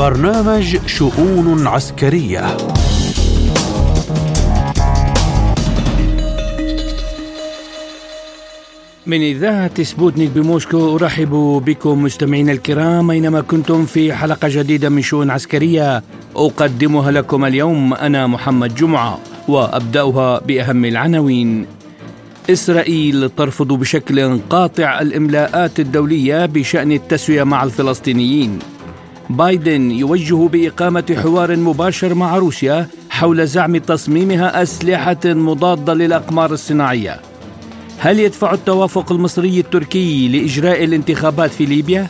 برنامج شؤون عسكرية. من إذاعة سبوتنيك بموسكو أرحب بكم مستمعينا الكرام أينما كنتم في حلقة جديدة من شؤون عسكرية أقدمها لكم اليوم أنا محمد جمعة وأبدأها بأهم العناوين. إسرائيل ترفض بشكل قاطع الإملاءات الدولية بشأن التسوية مع الفلسطينيين. بايدن يوجه بإقامة حوار مباشر مع روسيا حول زعم تصميمها أسلحة مضادة للأقمار الصناعية هل يدفع التوافق المصري التركي لإجراء الانتخابات في ليبيا؟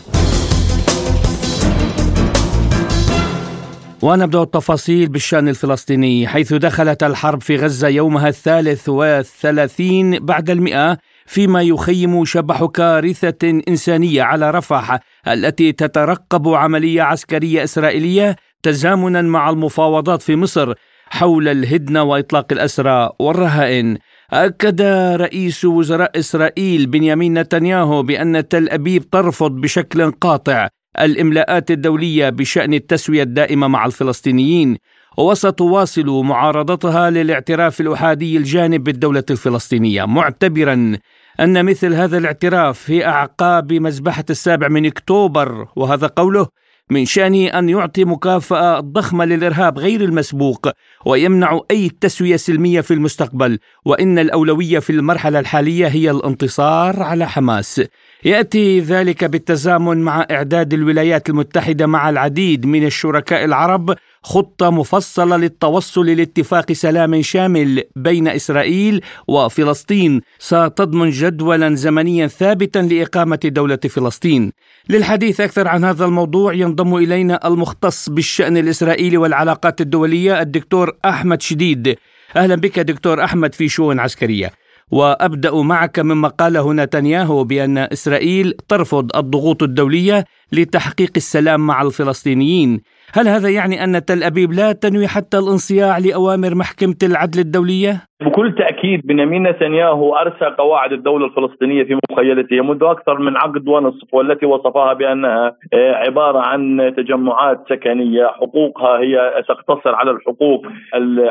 ونبدأ التفاصيل بالشأن الفلسطيني حيث دخلت الحرب في غزة يومها الثالث والثلاثين بعد المئة فيما يخيم شبح كارثة إنسانية على رفح التي تترقب عملية عسكرية إسرائيلية تزامنا مع المفاوضات في مصر حول الهدنة وإطلاق الأسرى والرهائن. أكد رئيس وزراء إسرائيل بنيامين نتنياهو بأن تل أبيب ترفض بشكل قاطع الإملاءات الدولية بشأن التسوية الدائمة مع الفلسطينيين وستواصل معارضتها للاعتراف الأحادي الجانب بالدولة الفلسطينية. معتبرا أن مثل هذا الاعتراف في أعقاب مذبحة السابع من أكتوبر وهذا قوله من شأنه أن يعطي مكافأة ضخمة للإرهاب غير المسبوق ويمنع أي تسوية سلمية في المستقبل وإن الأولوية في المرحلة الحالية هي الانتصار على حماس. يأتي ذلك بالتزامن مع إعداد الولايات المتحدة مع العديد من الشركاء العرب خطة مفصلة للتوصل لاتفاق سلام شامل بين إسرائيل وفلسطين. ستضمن جدولا زمنيا ثابتا لإقامة دولة فلسطين. للحديث أكثر عن هذا الموضوع ينضم إلينا المختص بالشأن الإسرائيلي والعلاقات الدولية الدكتور أحمد شديد. أهلا بك دكتور أحمد في شؤون عسكرية. وأبدأ معك مما قاله نتنياهو بأن إسرائيل ترفض الضغوط الدولية لتحقيق السلام مع الفلسطينيين. هل هذا يعني أن تل أبيب لا تنوي حتى الانصياع لأوامر محكمة العدل الدولية؟ بكل تأكيد بنيامين نتنياهو أرسى قواعد الدولة الفلسطينية في مخيلته منذ أكثر من عقد ونصف والتي وصفها بأنها آه، عبارة عن تجمعات سكنية حقوقها هي تقتصر على الحقوق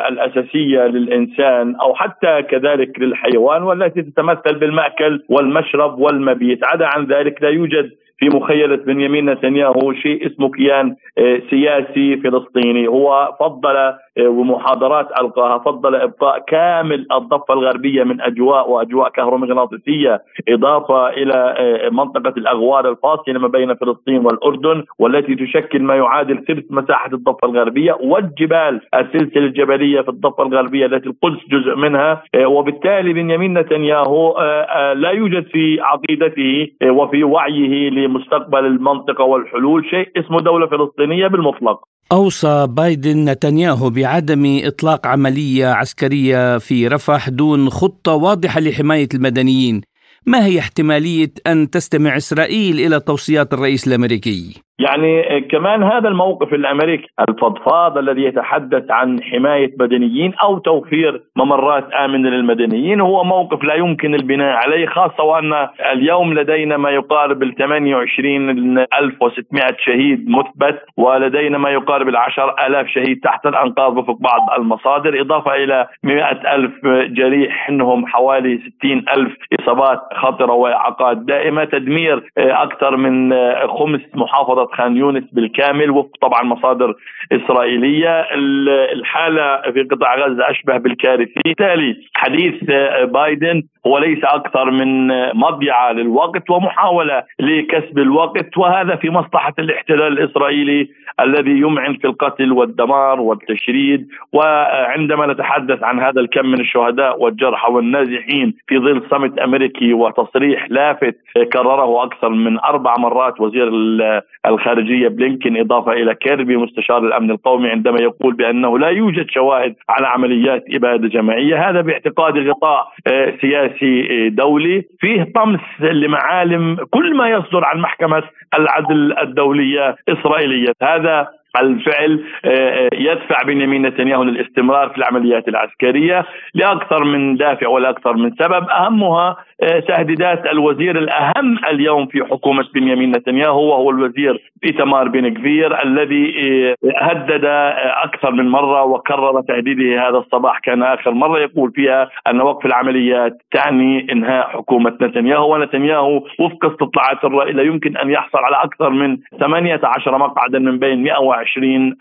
الأساسية للإنسان أو حتى كذلك للحيوان والتي تتمثل بالمأكل والمشرب والمبيت عدا عن ذلك لا يوجد في مخيلة بنيامين نتنياهو شيء اسمه كيان آه، سياسي فلسطيني. هو فضل آه، ومحاضرات ألقاها فضل إبقاء كامل الضفة الغربية من أجواء وأجواء كهرومغناطيسية إضافة إلى آه، منطقة الأغوار الفاصلة ما بين فلسطين والأردن والتي تشكل ما يعادل ثلث مساحة الضفة الغربية والجبال السلسلة الجبلية في الضفة الغربية التي القدس جزء منها. وبالتالي بنيامين نتنياهو لا يوجد في عقيدته وفي وعيه لمستقبل المنطقة والحلول شيء اسمه دولة فلسطينية بالمطلق أوصى بايدن نتنياهو بعدم إطلاق عملية عسكرية في رفح دون خطة واضحة لحماية المدنيين ما هي احتمالية أن تستمع إسرائيل إلى توصيات الرئيس الأمريكي؟ يعني كمان هذا الموقف الامريكي الفضفاض الذي يتحدث عن حماية مدنيين أو توفير ممرات آمنة للمدنيين هو موقف لا يمكن البناء عليه خاصة وأن اليوم لدينا ما يقارب ال 28600 شهيد مثبت ولدينا ما يقارب ال 10000 شهيد تحت الأنقاض وفق بعض المصادر إضافة إلى 100000 جريح إنهم حوالي 60000 إصابات خطرة وإعاقات دائمة تدمير أكثر من خمس محافظه خان يونس بالكامل وفق طبعا مصادر إسرائيلية. الحالة في قطاع غزة أشبه بالكارثي بالتالي حديث بايدن هو ليس أكثر من مضيعة للوقت ومحاولة لكسب الوقت وهذا في مصلحة الاحتلال الإسرائيلي الذي يمعن في القتل والدمار والتشريد. وعندما نتحدث عن هذا الكم من الشهداء والجرحى والنازحين في ظل صمت أمريكي وتصريح لافت كرره أكثر من أربع مرات وزير الخارجية بلينكن إضافة إلى كيربي مستشار الأمن القومي عندما يقول بأنه لا يوجد شواهد على عمليات إبادة جماعية هذا باعتقاد غطاء آه، سياسي آه، دولي. فيه طمس لمعالم كل ما يصدر عن محكمة العدل الدولية إسرائيلية. هذا الفعل يدفع بنيامين نتنياهو للاستمرار في العمليات العسكرية لأكثر من دافع ولأكثر من سبب. أهمها تهديدات الوزير الأهم اليوم في حكومة بنيامين نتنياهو وهو الوزير إيتمار بن كفير الذي هدد أكثر من مرة وكرر تهديده هذا الصباح. كان آخر مرة يقول فيها أن وقف العمليات تعني إنهاء حكومة نتنياهو ونتنياهو وفق استطلاعات الرأي لا يمكن أن يحصل على أكثر من 18 مقعدا من بين 120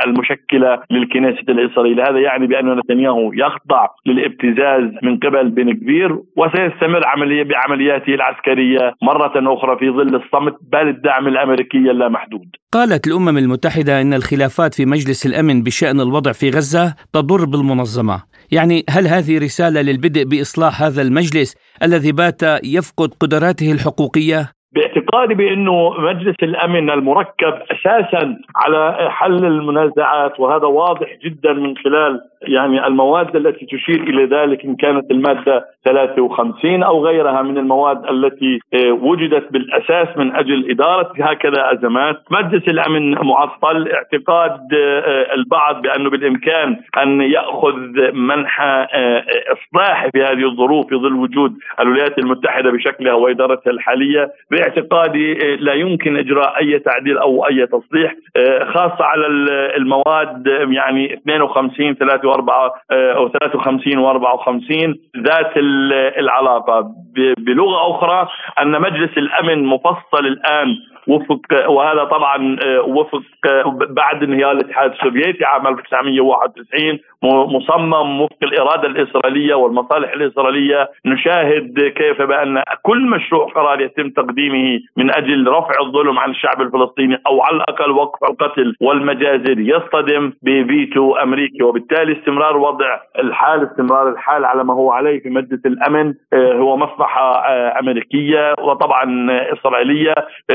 المشكلة للكنيسة الاسرائيليه، هذا يعني بأن نتنياهو يخضع للابتزاز من قبل بن كبير وسيستمر عملية بعملياته العسكرية مرة أخرى في ظل الصمت بل الدعم الأمريكي اللامحدود. قالت الأمم المتحدة إن الخلافات في مجلس الأمن بشأن الوضع في غزة تضر بالمنظمة، يعني هل هذه رسالة للبدء بإصلاح هذا المجلس الذي بات يفقد قدراته الحقوقية؟ باعتقادي بأنه مجلس الأمن المركب أساسا على حل المنازعات وهذا واضح جدا من خلال يعني المواد التي تشير إلى ذلك إن كانت المادة 53 أو غيرها من المواد التي آه، وجدت بالأساس من أجل إدارة هكذا أزمات، مجلس الأمن معطل، اعتقاد آه، البعض بأنه بالإمكان أن يأخذ منحى آه، اصلاحي في هذه الظروف في ظل وجود الولايات المتحدة بشكلها وإدارتها الحالية، باعتقادي لا يمكن إجراء أي تعديل أو أي تصليح خاصة على المواد يعني 52 53 وأربعة آه، أو 53 و54 ذات العلاقة. بلغة أخرى أن مجلس الأمن مفصل الآن وفق وهذا طبعا آه، وفق آه، بعد انهيار الاتحاد السوفيتي عام 1991 مصمم وفق الإرادة الإسرائيلية والمصالح الإسرائيلية نشاهد كيف بأن كل مشروع قرار يتم تقديمه من أجل رفع الظلم عن الشعب الفلسطيني أو على الأقل وقف القتل والمجازر يصطدم بفيتو أمريكي. وبالتالي استمرار وضع الحال استمرار الحال على ما هو عليه في مجلس الأمن. آه، هو مصلحة أمريكية وطبعا إسرائيلية.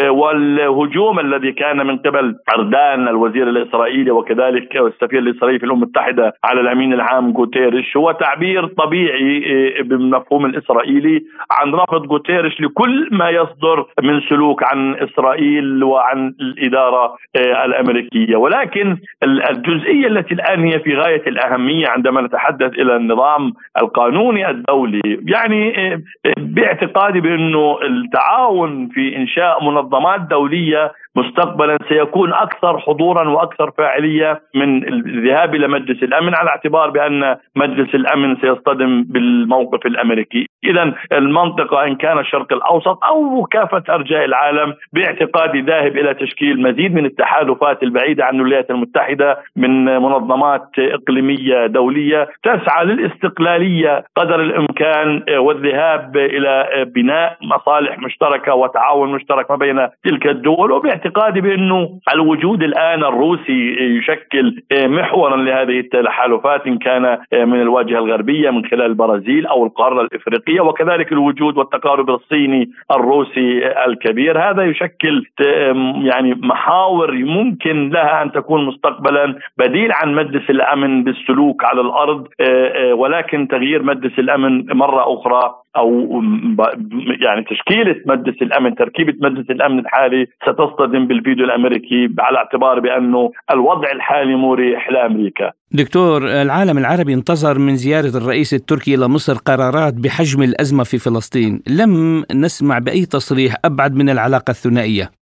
وال الهجوم الذي كان من قبل أردان الوزير الإسرائيلي وكذلك السفير الإسرائيلي في الأمم المتحدة على الأمين العام جوتيريش هو تعبير طبيعي آه، بالمفهوم الإسرائيلي عن رفض جوتيريش لكل ما يصدر من سلوك عن إسرائيل وعن الإدارة آه، الأمريكية. ولكن الجزئية التي الآن هي في غاية الأهمية عندما نتحدث إلى النظام القانوني الدولي. يعني آه، باعتقادي بأنه التعاون في إنشاء منظمات دولية مستقبلا سيكون أكثر حضورا وأكثر فاعلية من الذهاب إلى مجلس الأمن على اعتبار بأن مجلس الأمن سيصطدم بالموقف الأمريكي، اذا المنطقة إن كان الشرق الأوسط أو كافة أرجاء العالم باعتقادي ذاهب إلى تشكيل مزيد من التحالفات البعيدة عن الولايات المتحدة من منظمات إقليمية دولية تسعى للاستقلالية قدر الإمكان والذهاب إلى بناء مصالح مشتركة وتعاون مشترك ما بين تلك الدول وباعتقادي اعتقادي بأنه الوجود الآن الروسي يشكل محورا لهذه التحالفات إن كان من الواجهة الغربية من خلال البرازيل أو القارة الإفريقية وكذلك الوجود والتقارب الصيني الروسي الكبير. هذا يشكل يعني محاور ممكن لها أن تكون مستقبلا بديل عن مجلس الأمن بالسلوك على الأرض ولكن تغيير مجلس الأمن مرة أخرى أو يعني تشكيلة مجلس الأمن تركيبة مجلس الأمن الحالي ستصطدم بالفيديو الأمريكي على اعتبار بأنه الوضع الحالي مريح لأمريكا. دكتور العالم العربي انتظر من زيارة الرئيس التركي إلى مصر قرارات بحجم الأزمة في فلسطين، لم نسمع بأي تصريح أبعد من العلاقة الثنائية.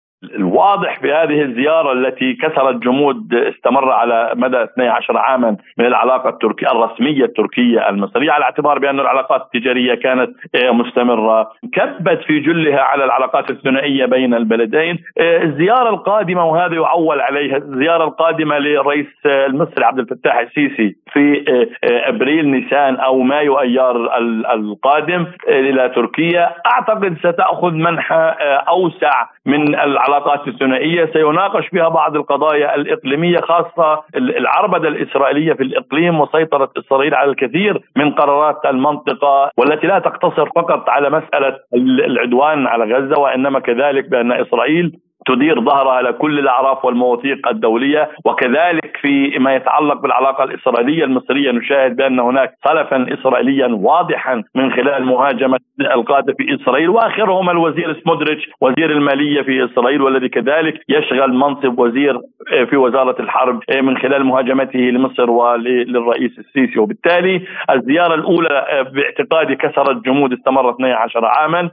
الواضح في هذه الزيارة التي كسرت جمود استمر على مدى 12 عاما من العلاقة التركية الرسمية التركية المصرية على اعتبار بأن العلاقات التجارية كانت آه، مستمرة. كبت في جلها على العلاقات الثنائية بين البلدين. آه، الزيارة القادمة وهذا يعول عليها الزيارة القادمة للرئيس المصري عبد الفتاح السيسي في آه، أبريل نيسان أو مايو أيار القادم إلى تركيا. أعتقد ستأخذ منحى أوسع من العلاقات الثنائيه سيناقش فيها بعض القضايا الإقليمية خاصة العربدة الإسرائيلية في الإقليم وسيطرة اسرائيل على الكثير من قرارات المنطقة والتي لا تقتصر فقط على مسألة العدوان على غزة وإنما كذلك بأن إسرائيل تدير ظهرها لكل الأعراف والمواثيق الدولية وكذلك في ما يتعلق بالعلاقة الإسرائيلية المصرية نشاهد بأن هناك خلفا اسرائيليا واضحا من خلال مهاجمة القادة في إسرائيل وآخرهم الوزير سمودريتش وزير المالية في إسرائيل والذي كذلك يشغل منصب وزير في وزارة الحرب من خلال مهاجمته لمصر وللرئيس السيسي. وبالتالي الزيارة الأولى باعتقادي كسرت جمود استمرت 12 عاما.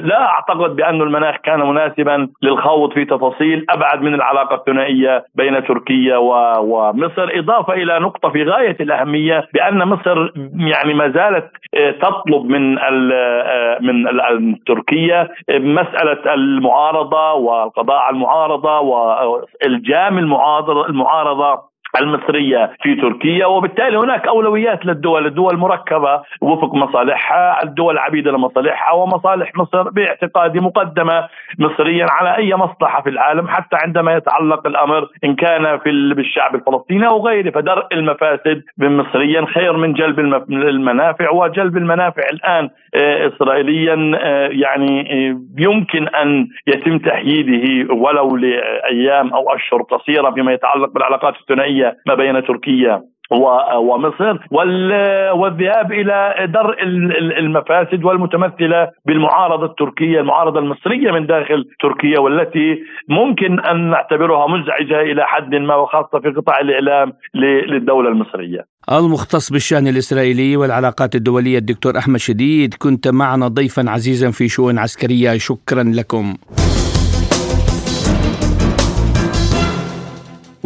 لا أعتقد بأن المناخ كان مناسبا للخوض في تفاصيل أبعد من العلاقة الثنائية بين تركيا ومصر إضافة إلى نقطة في غاية الأهمية بأن مصر يعني ما زالت تطلب من من تركيا مسألة المعارضة والقضاء على المعارضة والجام المعارضة المصرية في تركيا وبالتالي هناك أولويات للدول الدول مركبة وفق مصالحها الدول عبيدة لمصالحها ومصالح مصر باعتقادي مقدمة مصريا على أي مصلحة في العالم حتى عندما يتعلق الأمر إن كان في بالشعب الفلسطيني أو غيره فدرء المفاسد مصريا خير من جلب المنافع وجلب المنافع الآن آه، إسرائيليا آه، يعني آه، يمكن أن يتم تحييده ولو لأيام أو أشهر قصيرة فيما يتعلق بالعلاقات الثنائية ما بين تركيا ومصر والذهاب إلى درء المفاسد والمتمثلة بالمعارضة التركية، المعارضة المصرية من داخل تركيا والتي ممكن أن نعتبرها مزعجة إلى حد ما وخاصة في قطاع الإعلام للدولة المصرية. المختص بالشأن الإسرائيلي والعلاقات الدولية الدكتور أحمد شديد كنت معنا ضيفا عزيزا في شؤون عسكرية شكرا لكم.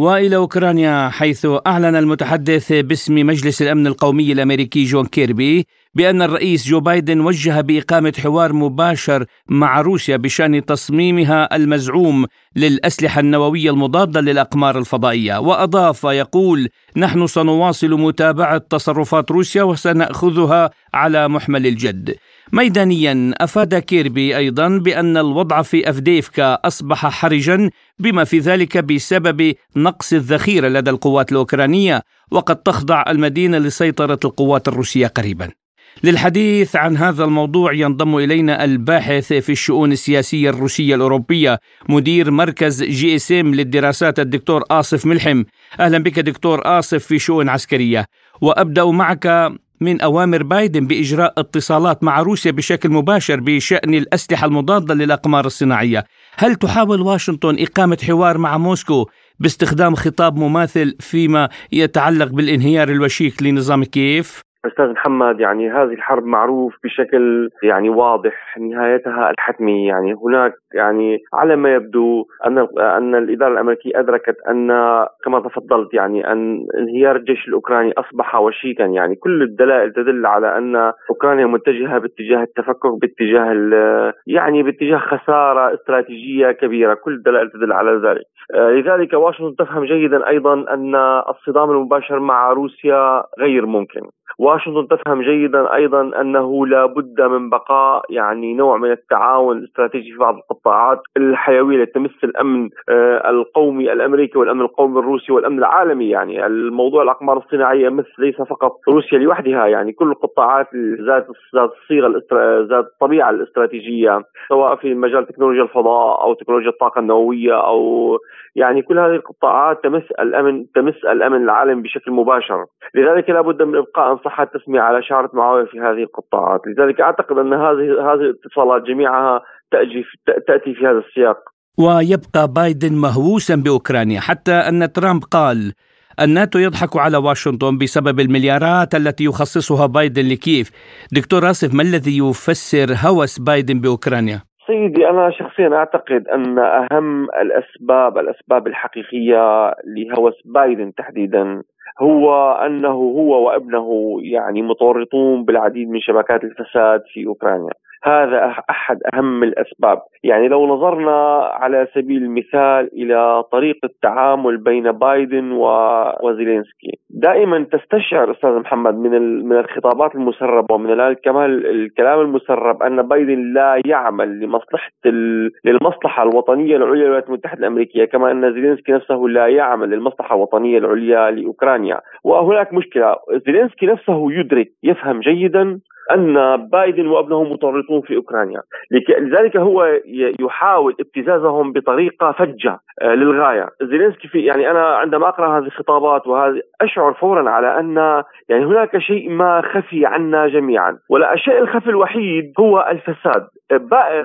وإلى أوكرانيا حيث أعلن المتحدث باسم مجلس الأمن القومي الأمريكي جون كيربي بأن الرئيس جو بايدن وجه بإقامة حوار مباشر مع روسيا بشأن تصميمها المزعوم للأسلحة النووية المضادة للأقمار الفضائية. وأضاف يقول نحن سنواصل متابعة تصرفات روسيا وسنأخذها على محمل الجد ميدانيا أفاد كيربي أيضا بأن الوضع في أفديفكا أصبح حرجا بما في ذلك بسبب نقص الذخيرة لدى القوات الأوكرانية وقد تخضع المدينة لسيطرة القوات الروسية قريبا. للحديث عن هذا الموضوع ينضم إلينا الباحث في الشؤون السياسية الروسية الأوروبية مدير مركز جي إس إم للدراسات الدكتور آصف ملحم. أهلا بك دكتور آصف في شؤون عسكرية. وأبدأ معك من أوامر بايدن بإجراء اتصالات مع روسيا بشكل مباشر بشأن الأسلحة المضادة للأقمار الصناعية هل تحاول واشنطن إقامة حوار مع موسكو باستخدام خطاب مماثل فيما يتعلق بالانهيار الوشيك لنظام كييف؟ أستاذ محمد يعني هذه الحرب معروف بشكل يعني واضح نهايتها الحتمي. يعني هناك يعني على ما يبدو أن أن الإدارة الأمريكية أدركت أن كما تفضلت يعني أن انهيار الجيش الأوكراني أصبح وشيكا. يعني كل الدلائل تدل على أن أوكرانيا متجهة باتجاه التفكك باتجاه يعني باتجاه خسارة استراتيجية كبيرة. كل الدلائل تدل على ذلك. آه، لذلك واشنطن تفهم جيدا أيضا أن الصدام المباشر مع روسيا غير ممكن. واشنطن تفهم جيدا أيضا أنه لا بد من بقاء يعني نوع من التعاون الاستراتيجي في بعض القطاعات الحيوية التي تمس الأمن آه، القومي الأمريكي والأمن القومي الروسي والأمن العالمي. يعني الموضوع الأقمار الصناعية مس ليس فقط روسيا لوحدها يعني كل القطاعات ذات ذات الصيغه ذات الطبيعه الاستراتيجية سواء في مجال تكنولوجيا الفضاء أو تكنولوجيا الطاقة النووية أو يعني كل هذه القطاعات تمس الأمن تمس الأمن العالمي بشكل مباشر. لذلك لا بد من إبقاء صح التسميه على شعرة معاوية في هذه القطاعات. لذلك أعتقد أن هذه هذه الاتصالات جميعها تأتي تأتي في هذا السياق. ويبقى بايدن مهووسا بأوكرانيا حتى أن ترامب قال الناتو يضحك على واشنطن بسبب المليارات التي يخصصها بايدن لكييف. دكتور آصف ما الذي يفسر هوس بايدن بأوكرانيا؟ سيدي أنا شخصيا أعتقد أن أهم الأسباب الأسباب الحقيقية لهوس بايدن تحديدا هو أنه هو وابنه يعني متورطون بالعديد من شبكات الفساد في أوكرانيا. هذا أحد أهم الأسباب، يعني لو نظرنا على سبيل المثال إلى طريقه التعامل بين بايدن وزيلينسكي، دائما تستشعر أستاذ محمد من من الخطابات المسربة ومن كمان الكلام المسرب أن بايدن لا يعمل لمصلحة للمصلحة الوطنية العليا للولايات المتحدة الأمريكية، كما أن زيلينسكي نفسه لا يعمل للمصلحة الوطنية العليا لأوكرانيا، وهناك مشكلة، زيلينسكي نفسه يدرك يفهم جيدا أن بايدن وابنه متورطون في أوكرانيا. لذلك هو يحاول ابتزازهم بطريقة فجة آه، للغاية. زيلينسكي في يعني أنا عندما أقرأ هذه الخطابات وهذه أشعر فورا على أن يعني هناك شيء ما خفي عنا جميعا. ولا الشيء الخفي الوحيد هو الفساد.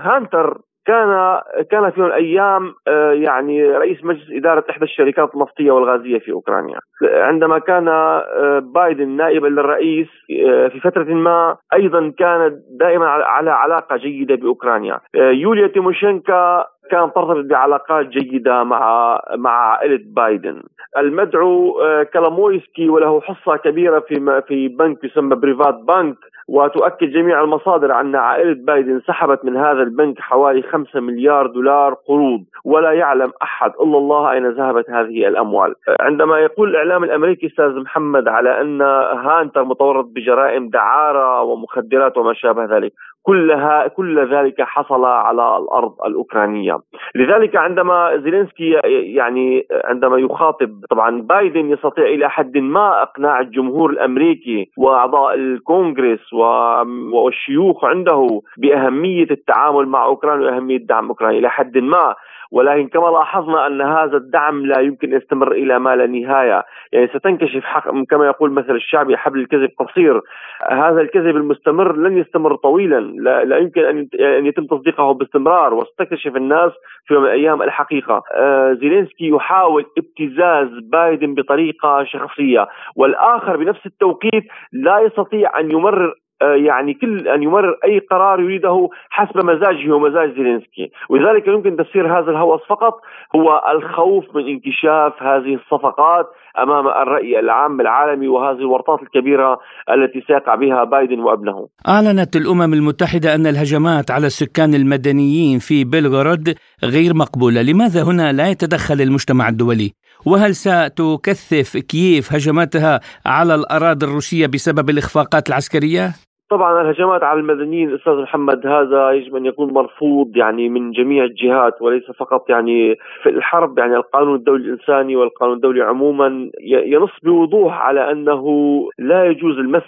هانتر كان كان في الأيام آه، يعني رئيس مجلس إدارة إحدى الشركات النفطية والغازية في أوكرانيا. عندما كان آه، بايدن نائبا للرئيس آه، في فترة ما أيضا كان دائما على علاقة جيدة بأوكرانيا. يوليا تيموشينكا كان ترتبط بعلاقات جيدة مع مع عائلة بايدن. المدعو كلامويسكي وله حصة كبيرة في في بنك يسمى بريفات بنك. وتؤكد جميع المصادر أن عائلة بايدن سحبت من هذا البنك حوالي 5 مليار دولار قروض. ولا يعلم أحد إلا الله أين ذهبت هذه الأموال. عندما يقول الإعلام الأمريكي أستاذ محمد على أن هانتر متورط بجرائم دعارة ومخدرات وما شابه ذلك كلها كل ذلك حصل على الأرض الأوكرانية، لذلك عندما زيلينسكي يعني عندما يخاطب طبعا بايدن يستطيع إلى حد ما إقناع الجمهور الأمريكي وأعضاء الكونغرس والشيوخ عنده بأهمية التعامل مع أوكرانيا وأهمية دعم أوكرانيا. إلى حد ما ولكن كما لاحظنا أن هذا الدعم لا يمكن يستمر إلى ما لا نهاية، يعني ستنكشف حق كما يقول مثل الشعبي حبل الكذب قصير، هذا الكذب المستمر لن يستمر طويلا، لا, لا يمكن أن يتم تصديقه باستمرار. وستكتشف الناس في يوم من الأيام الحقيقة، آه زيلينسكي يحاول ابتزاز بايدن بطريقة شخصية، والآخر بنفس التوقيت لا يستطيع أن يمرر يعني كل أن يمرر أي قرار يريده حسب مزاجه ومزاج زيلينسكي، ولذلك يمكن تفسير هذا الهوس فقط هو الخوف من انكشاف هذه الصفقات أمام الرأي العام العالمي وهذه الورطات الكبيرة التي سيقع بها بايدن وابنه. أعلنت الأمم المتحدة أن الهجمات على السكان المدنيين في بلغراد غير مقبولة، لماذا هنا لا يتدخل المجتمع الدولي؟ وهل ستكثف كييف هجماتها على الأراضي الروسية بسبب الإخفاقات العسكرية؟ طبعا الهجمات على المدنيين أستاذ محمد هذا يجب أن يكون مرفوض يعني من جميع الجهات وليس فقط يعني في الحرب يعني القانون الدولي الإنساني والقانون الدولي عموما ينص بوضوح على أنه لا يجوز المس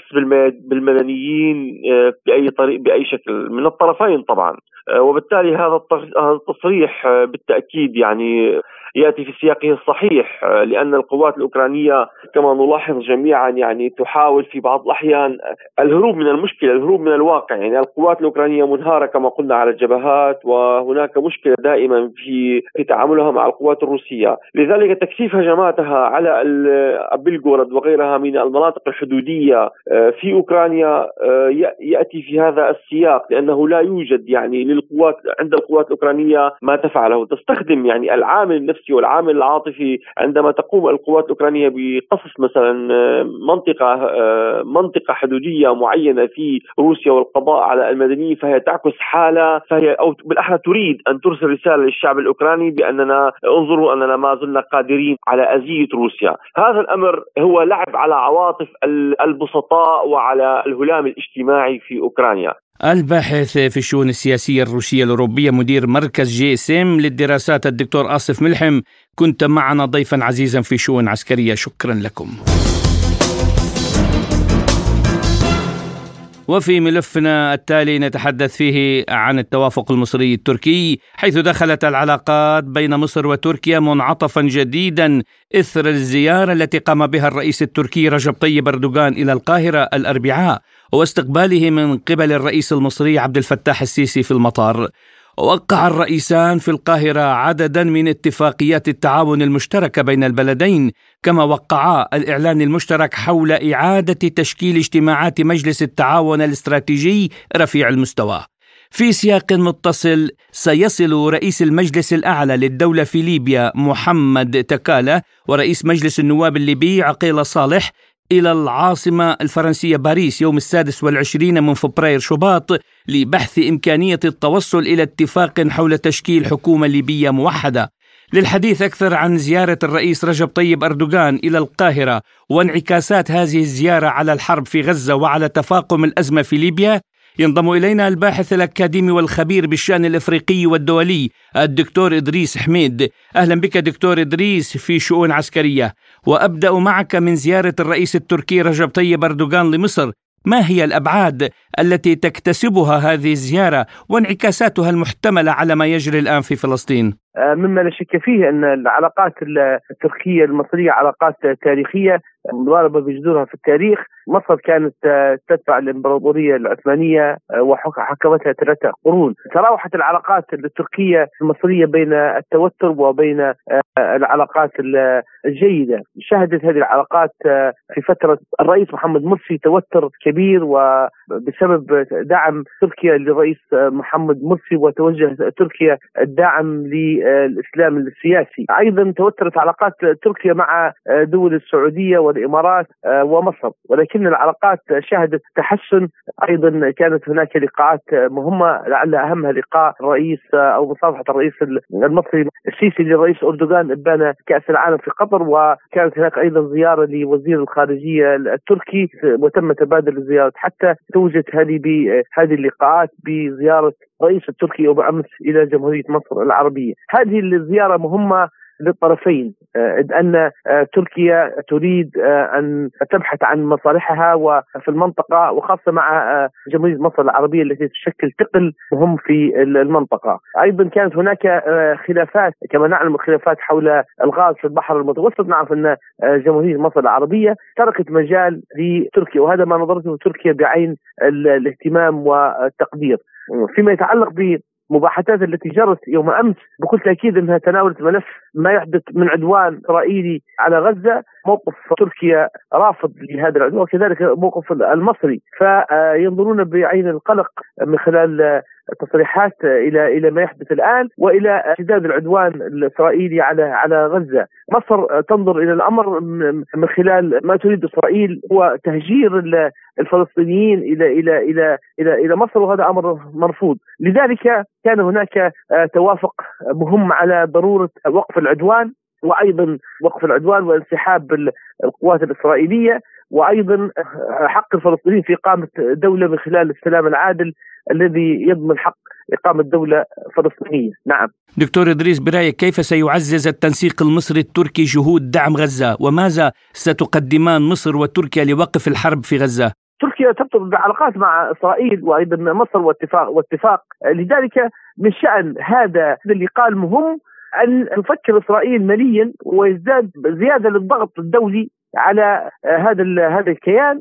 بالمدنيين آه، بأي طريق بأي شكل من الطرفين طبعا. آه، وبالتالي هذا التصريح آه، بالتأكيد يعني يأتي في سياقه الصحيح آه، لأن القوات الأوكرانية كما نلاحظ جميعا يعني تحاول في بعض الأحيان الهروب من المشكلة، الهروب من الواقع، يعني القوات الأوكرانية منهارة كما قلنا على الجبهات وهناك مشكلة دائما في في تعاملها مع القوات الروسية، لذلك تكثيف هجماتها على بلغورод وغيرها من المناطق الحدودية في أوكرانيا يأتي في هذا السياق لأنه لا يوجد يعني للقوات عند القوات الأوكرانية ما تفعله، تستخدم يعني العامل النفسي والعامل العاطفي عندما تقوم القوات الأوكرانية بقصف مثلا آه، منطقة آه، منطقة حدودية معينة في روسيا والقضاء على المدنيين فهي تعكس حالة فهي أو بالأحرى تريد أن ترسل رسالة للشعب الأوكراني بأننا انظروا أننا ما زلنا قادرين على اذيه روسيا، هذا الأمر هو لعب على عواطف البسطاء وعلى الهلام الاجتماعي في أوكرانيا، الباحث في الشؤون السياسية الروسية الأوروبية مدير مركز جي سيم للدراسات الدكتور آصف ملحم. كنت معنا ضيفا عزيزا في شؤون عسكرية. شكرا لكم. وفي ملفنا التالي نتحدث فيه عن التوافق المصري التركي حيث دخلت العلاقات بين مصر وتركيا منعطفا جديدا إثر الزيارة التي قام بها الرئيس التركي رجب طيب أردوغان إلى القاهرة الأربعاء واستقباله من قبل الرئيس المصري عبد الفتاح السيسي في المطار. وقع الرئيسان في القاهرة عددا من اتفاقيات التعاون المشتركة بين البلدين كما وقعا الإعلان المشترك حول إعادة تشكيل اجتماعات مجلس التعاون الاستراتيجي رفيع المستوى. في سياق متصل سيصل رئيس المجلس الأعلى للدولة في ليبيا محمد تكالة ورئيس مجلس النواب الليبي عقيل صالح إلى العاصمة الفرنسية باريس يوم السادس والعشرين من فبراير شباط لبحث إمكانية التوصل إلى اتفاق حول تشكيل حكومة ليبية موحدة. للحديث أكثر عن زيارة الرئيس رجب طيب أردوغان إلى القاهرة وانعكاسات هذه الزيارة على الحرب في غزة وعلى تفاقم الأزمة في ليبيا. ينضم إلينا الباحث الأكاديمي والخبير بالشأن الإفريقي والدولي الدكتور إدريس حميد. أهلا بك دكتور إدريس في شؤون عسكرية. وأبدأ معك من زيارة الرئيس التركي رجب طيب أردوغان لمصر. ما هي الأبعاد التي تكتسبها هذه الزيارة وانعكاساتها المحتملة على ما يجري الآن في فلسطين؟ آه، مما لا شك فيه أن العلاقات التركية المصرية علاقات تاريخية مضاربه بجذورها في التاريخ، مصر كانت آه، تتبع الامبراطوريه العثمانية آه، وحكمتها ثلاثة قرون، تراوحت العلاقات التركية المصرية بين التوتر وبين العلاقات الجيدة، شهدت هذه العلاقات في فترة الرئيس محمد مرسي توتر كبير وبسبب دعم تركيا للرئيس محمد مرسي وتوجه تركيا الداعم الإسلام السياسي، أيضا توترت علاقات تركيا مع دول السعودية والإمارات ومصر، ولكن العلاقات شهدت تحسن. أيضا كانت هناك لقاءات مهمة لعل اهمها لقاء الرئيس أو مصافحة الرئيس المصري السيسي للرئيس أردوغان ابان كأس العالم في قطر. وكانت هناك أيضا زيارة لوزير الخارجية التركي. وتم تبادل الزيارات. حتى توجت هذه بهذه اللقاءات بزيارة الرئيس التركي وبأمس إلى جمهورية مصر العربية. هذه الزيارة مهمة. للطرفين. آه، إذ أن آه، تركيا تريد آه، أن تبحث عن مصالحها وفي المنطقة وخاصة مع جمهورية مصر العربية التي تشكل ثقل مهم في المنطقة. أيضا كانت هناك خلافات كما نعلم الخلافات حول الغاز في البحر المتوسط. نعرف أن جمهورية مصر العربية تركت مجال لتركيا وهذا ما نظرته تركيا بعين الاهتمام والتقدير. فيما يتعلق بمباحثات التي جرت يوم أمس بكل تأكيد أنها تناولت ملف ما يحدث من عدوان إسرائيلي على غزة موقف تركيا رافض لهذا العدوان وكذلك موقف المصري. فينظرون بعين القلق من خلال التصريحات إلى إلى ما يحدث الآن وإلى اشتداد العدوان الإسرائيلي على على غزة، مصر تنظر إلى الأمر من خلال ما تريد إسرائيل هو تهجير الفلسطينيين إلى إلى إلى إلى إلى مصر وهذا أمر مرفوض، لذلك كان هناك توافق مهم على ضرورة وقف العدوان وأيضا وقف العدوان وانسحاب القوات الإسرائيلية وأيضا حق الفلسطينيين في إقامة دولة من خلال السلام العادل الذي يضمن حق إقامة دولة فلسطينية. نعم. دكتور إدريس برأيك كيف سيعزز التنسيق المصري التركي جهود دعم غزة؟ وماذا ستقدمان مصر وتركيا لوقف الحرب في غزة؟ تركيا ترتبط بعلاقات مع إسرائيل وأيضا مصر واتفاق واتفاق. لذلك من شأن هذا اللقاء المهم أن تفكر إسرائيل ماليا ويزداد زيادة للضغط الدولي على هذا هذا الكيان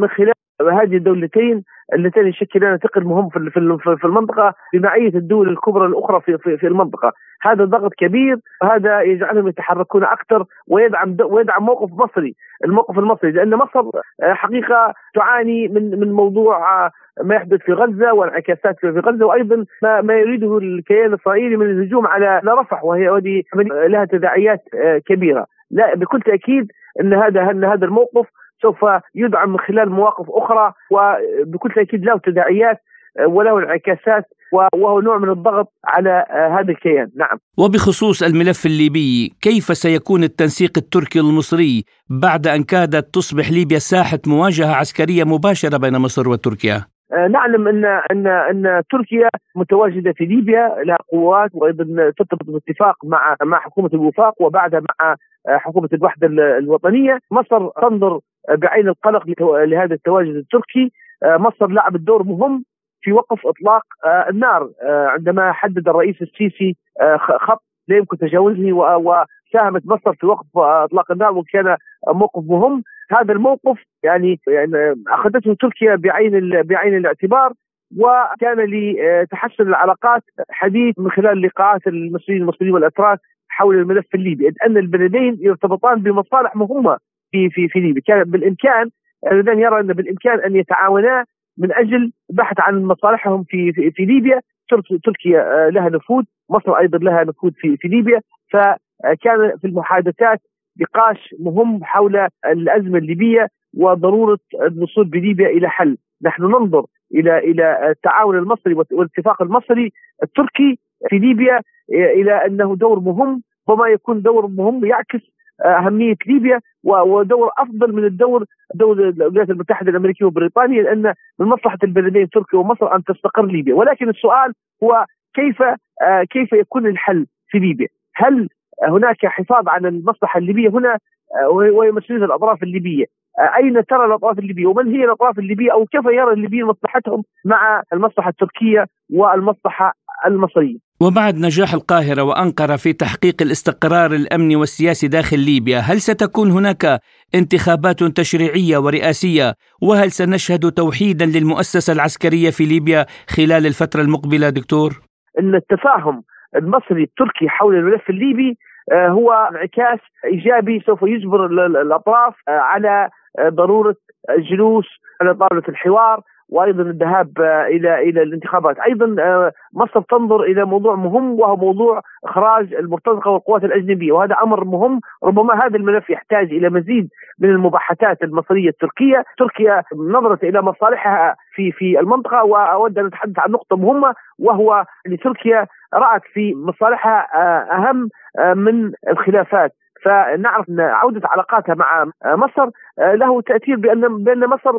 من خلال هذه الدولتين اللتين يشكلان ثقل مهم في في المنطقة بمعية الدول الكبرى الأخرى في في, في المنطقة، هذا ضغط كبير وهذا يجعلهم يتحركون أكثر ويدعم ويدعم موقف مصري، الموقف المصري لأن مصر آه، حقيقة تعاني من من موضوع آه، ما يحدث في غزة وانعكاسات في غزة وأيضا ما, ما يريده الكيان الإسرائيلي من الهجوم على رفح وهي هذه لها تداعيات آه، كبيرة، لا بكل تأكيد إن هذا إن هذا الموقف سوف يدعم من خلال مواقف أخرى وبكل تأكيد له تداعيات آه، وله انعكاسات وهو نوع من الضغط على آه، هذا الكيان. نعم. وبخصوص الملف الليبي كيف سيكون التنسيق التركي المصري بعد أن كادت تصبح ليبيا ساحة مواجهة عسكرية مباشرة بين مصر وتركيا؟ آه، نعلم أن أن أن تركيا متواجدة في ليبيا لها قوات وأيضا ترتبط باتفاق مع مع حكومة الوفاق وبعدها مع حكومة الوحدة الوطنية، مصر تنظر بعين القلق لهذا التواجد التركي. آه، مصر لعبت دور مهم في وقف إطلاق آه، النار. آه، عندما حدد الرئيس السيسي خط لا يمكن تجاوزه وساهمت مصر في وقف إطلاق النار وكان موقف مهم. هذا الموقف يعني يعني أخذته تركيا بعين بعين الاعتبار وكان لتحسن العلاقات حديث من خلال لقاءات المسؤولين المصريين والأتراك حول الملف الليبي. أن البلدين يرتبطان بمصالح مهمة. في في في ليبيا كان بالإمكان الذين يرى أن بالإمكان أن يتعاونا من أجل البحث عن مصالحهم في في, في ليبيا. تركيا آه، لها نفوذ مصر أيضا لها نفوذ في في ليبيا. فكان في المحادثات نقاش مهم حول الأزمة الليبية وضرورة الوصول بليبيا إلى حل. نحن ننظر إلى إلى التعاون المصري والاتفاق المصري التركي في ليبيا إلى أنه دور مهم. وما يكون دور مهم يعكس أهمية ليبيا ودور أفضل من الدور دور الولايات المتحدة الأمريكية وبريطانيا لأن من مصلحة البلدين تركيا ومصر أن تستقر ليبيا ولكن السؤال هو كيف آه، كيف يكون الحل في ليبيا؟ هل هناك حفاظ على المصلحة الليبية هنا آه، وهي مسؤولية الأطراف الليبية أين ترى الأطراف الليبية ومن هي الأطراف الليبية أو كيف يرى الليبيين مصلحتهم مع المصلحة التركية والمصلحة المصرية. وبعد نجاح القاهرة وأنقرة في تحقيق الاستقرار الأمني والسياسي داخل ليبيا هل ستكون هناك انتخابات تشريعية ورئاسية وهل سنشهد توحيدا للمؤسسة العسكرية في ليبيا خلال الفترة المقبلة دكتور؟ ان التفاهم المصري التركي حول الملف الليبي آه، هو انعكاس إيجابي سوف يجبر الأطراف آه، على آه، ضرورة الجلوس على طاولة الحوار وأيضا الذهاب إلى إلى الانتخابات، أيضا مصر تنظر إلى موضوع مهم وهو موضوع إخراج المرتزقة والقوات الأجنبية، وهذا أمر مهم، ربما هذا الملف يحتاج إلى مزيد من المباحثات المصرية التركية، تركيا نظرت إلى مصالحها في في المنطقة وأود أن أتحدث عن نقطة مهمة وهو ان تركيا رأت في مصالحها آه، أهم آه، من الخلافات. فنعرف أن عودة علاقاتها مع آه، مصر له تأثير بان بأن مصر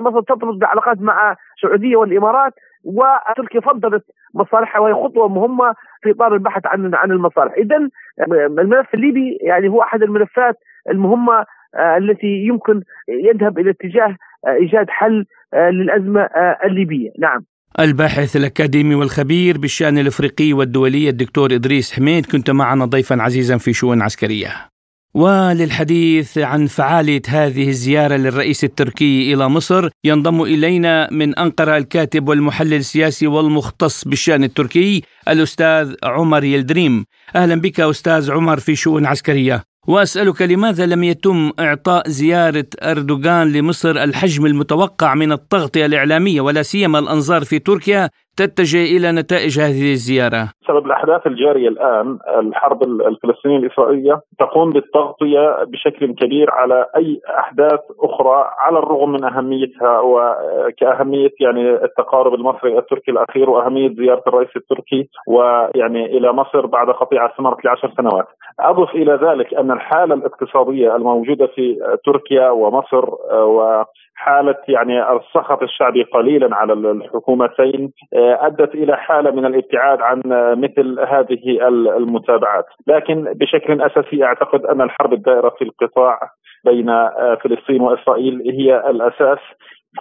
مصر تطلب بعلاقات مع السعودية والإمارات وتركيا فضلت مصالحها وهي خطوة مهمة في إطار البحث عن عن المصالح، اذا الملف الليبي يعني هو أحد الملفات المهمة التي يمكن يذهب إلى اتجاه إيجاد حل للأزمة الليبية، نعم. الباحث الأكاديمي والخبير بالشأن الإفريقي والدولي الدكتور إدريس حميد كنت معنا ضيفا عزيزا في شؤون عسكرية. وللحديث عن فعالية هذه الزيارة للرئيس التركي إلى مصر ينضم إلينا من أنقرة الكاتب والمحلل السياسي والمختص بالشأن التركي الأستاذ عمر يلدريم. أهلا بك أستاذ عمر في شؤون عسكرية. وأسألك لماذا لم يتم إعطاء زيارة أردوغان لمصر الحجم المتوقع من التغطيه الاعلاميه ولا سيما الأنظار في تركيا تتجه إلى نتائج هذه الزيارة؟ بسبب الأحداث الجارية الآن الحرب الفلسطينية الإسرائيلية تقوم بالتغطية بشكل كبير على أي أحداث أخرى على الرغم من أهميتها وكاهميه يعني التقارب المصري التركي الأخير وأهمية زيارة الرئيس التركي ويعني إلى مصر بعد قطيعه استمرت لعشر سنوات. أضف إلى ذلك أن الحالة الاقتصادية الموجودة في تركيا ومصر و حاله يعني السخط الشعبي قليلا على الحكومتين آه، أدت إلى حالة من الابتعاد عن مثل هذه المتابعات، لكن بشكل أساسي أعتقد أن الحرب الدائرة في القطاع بين آه، فلسطين وإسرائيل هي الأساس.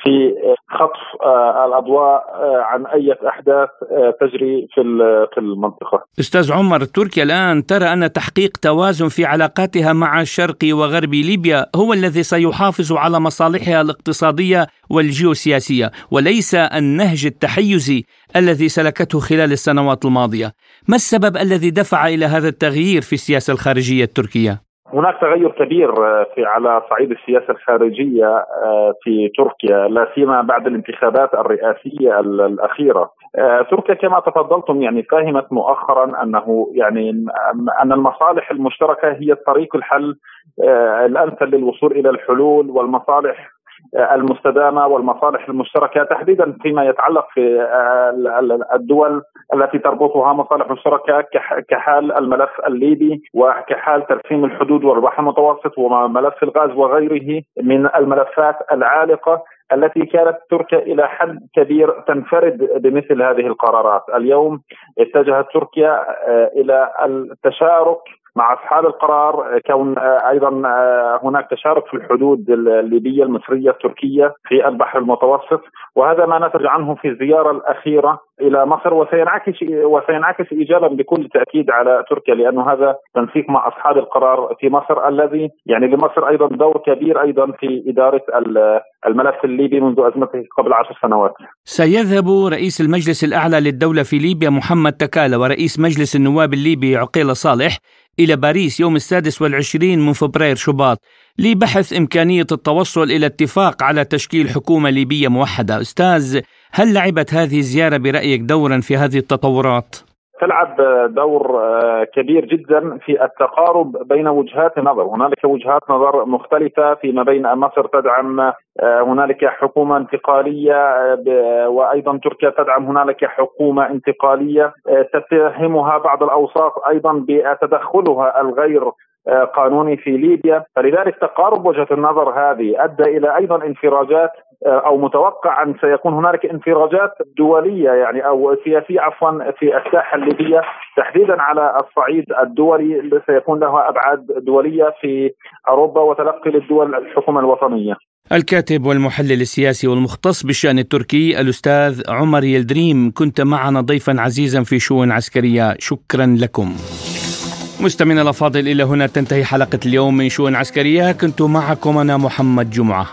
في خطف آه، الأضواء آه، عن أي أحداث آه، تجري في في المنطقة. أستاذ عمر تركيا الآن ترى أن تحقيق توازن في علاقاتها مع شرق وغرب ليبيا هو الذي سيحافظ على مصالحها الاقتصادية والجيوسياسية وليس النهج التحيزي الذي سلكته خلال السنوات الماضية. ما السبب الذي دفع إلى هذا التغيير في السياسة الخارجية التركية؟ هناك تغير كبير آه، في على صعيد السياسة الخارجية آه، في تركيا لا سيما بعد الانتخابات الرئاسية الأخيرة. آه، تركيا كما تفضلتم يعني فهمت مؤخرا أنه يعني أن المصالح المشتركة هي طريق الحل الأمثل للوصول إلى الحلول والمصالح المستدامة والمصالح المشتركة تحديدا فيما يتعلق في آه، الدول التي تربطها مصالح مشتركة كحال الملف الليبي وكحال ترسيم الحدود والبحر المتوسط وملف الغاز وغيره من الملفات العالقة التي كانت تركيا إلى حد كبير تنفرد بمثل هذه القرارات، اليوم اتجهت تركيا آه، إلى التشارك مع أصحاب القرار كون آه، أيضا آه، هناك تشارك في الحدود الليبية المصرية التركية في البحر المتوسط. وهذا ما نتج عنه في الزيارة الأخيرة إلى مصر وسينعكس وسينعكس ايجابا بكل تأكيد على تركيا لأنه هذا تنسيق مع أصحاب القرار في مصر الذي يعني لمصر أيضا دور كبير أيضا في إدارة الملف الليبي منذ أزمته قبل عشر سنوات. سيذهب رئيس المجلس الأعلى للدولة في ليبيا محمد تكالا ورئيس مجلس النواب الليبي عقيل صالح إلى باريس يوم السادس والعشرين من فبراير شباط لبحث إمكانية التوصل إلى اتفاق على تشكيل حكومة ليبية موحدة أستاذ هل لعبت هذه الزيارة برأيك دورا في هذه التطورات؟ تلعب دور آه، كبير جدا في التقارب بين وجهات النظر، هنالك وجهات نظر مختلفة فيما بين مصر تدعم آه، هنالك حكومة انتقالية آه، وأيضا تركيا تدعم هنالك حكومة انتقالية. تتهمها بعض الأوساط أيضا بتدخلها الغير قانوني في ليبيا. فلذلك تقارب وجهة النظر هذه أدى إلى أيضا انفراجات أو متوقع أن سيكون هنالك انفراجات دولية يعني أو سياسية عفوا في الساحة الليبية تحديدا على الصعيد الدولي سيكون لها أبعاد دولية في أوروبا وتلقي للدول الحكومة الوطنية. الكاتب والمحلل السياسي والمختص بالشأن التركي الأستاذ عمر يلدريم كنت معنا ضيفا عزيزا في شؤون عسكرية شكرا لكم. مستمعينا الأفاضل إلى هنا تنتهي حلقة اليوم من شؤون عسكرية كنت معكم أنا محمد جمعة.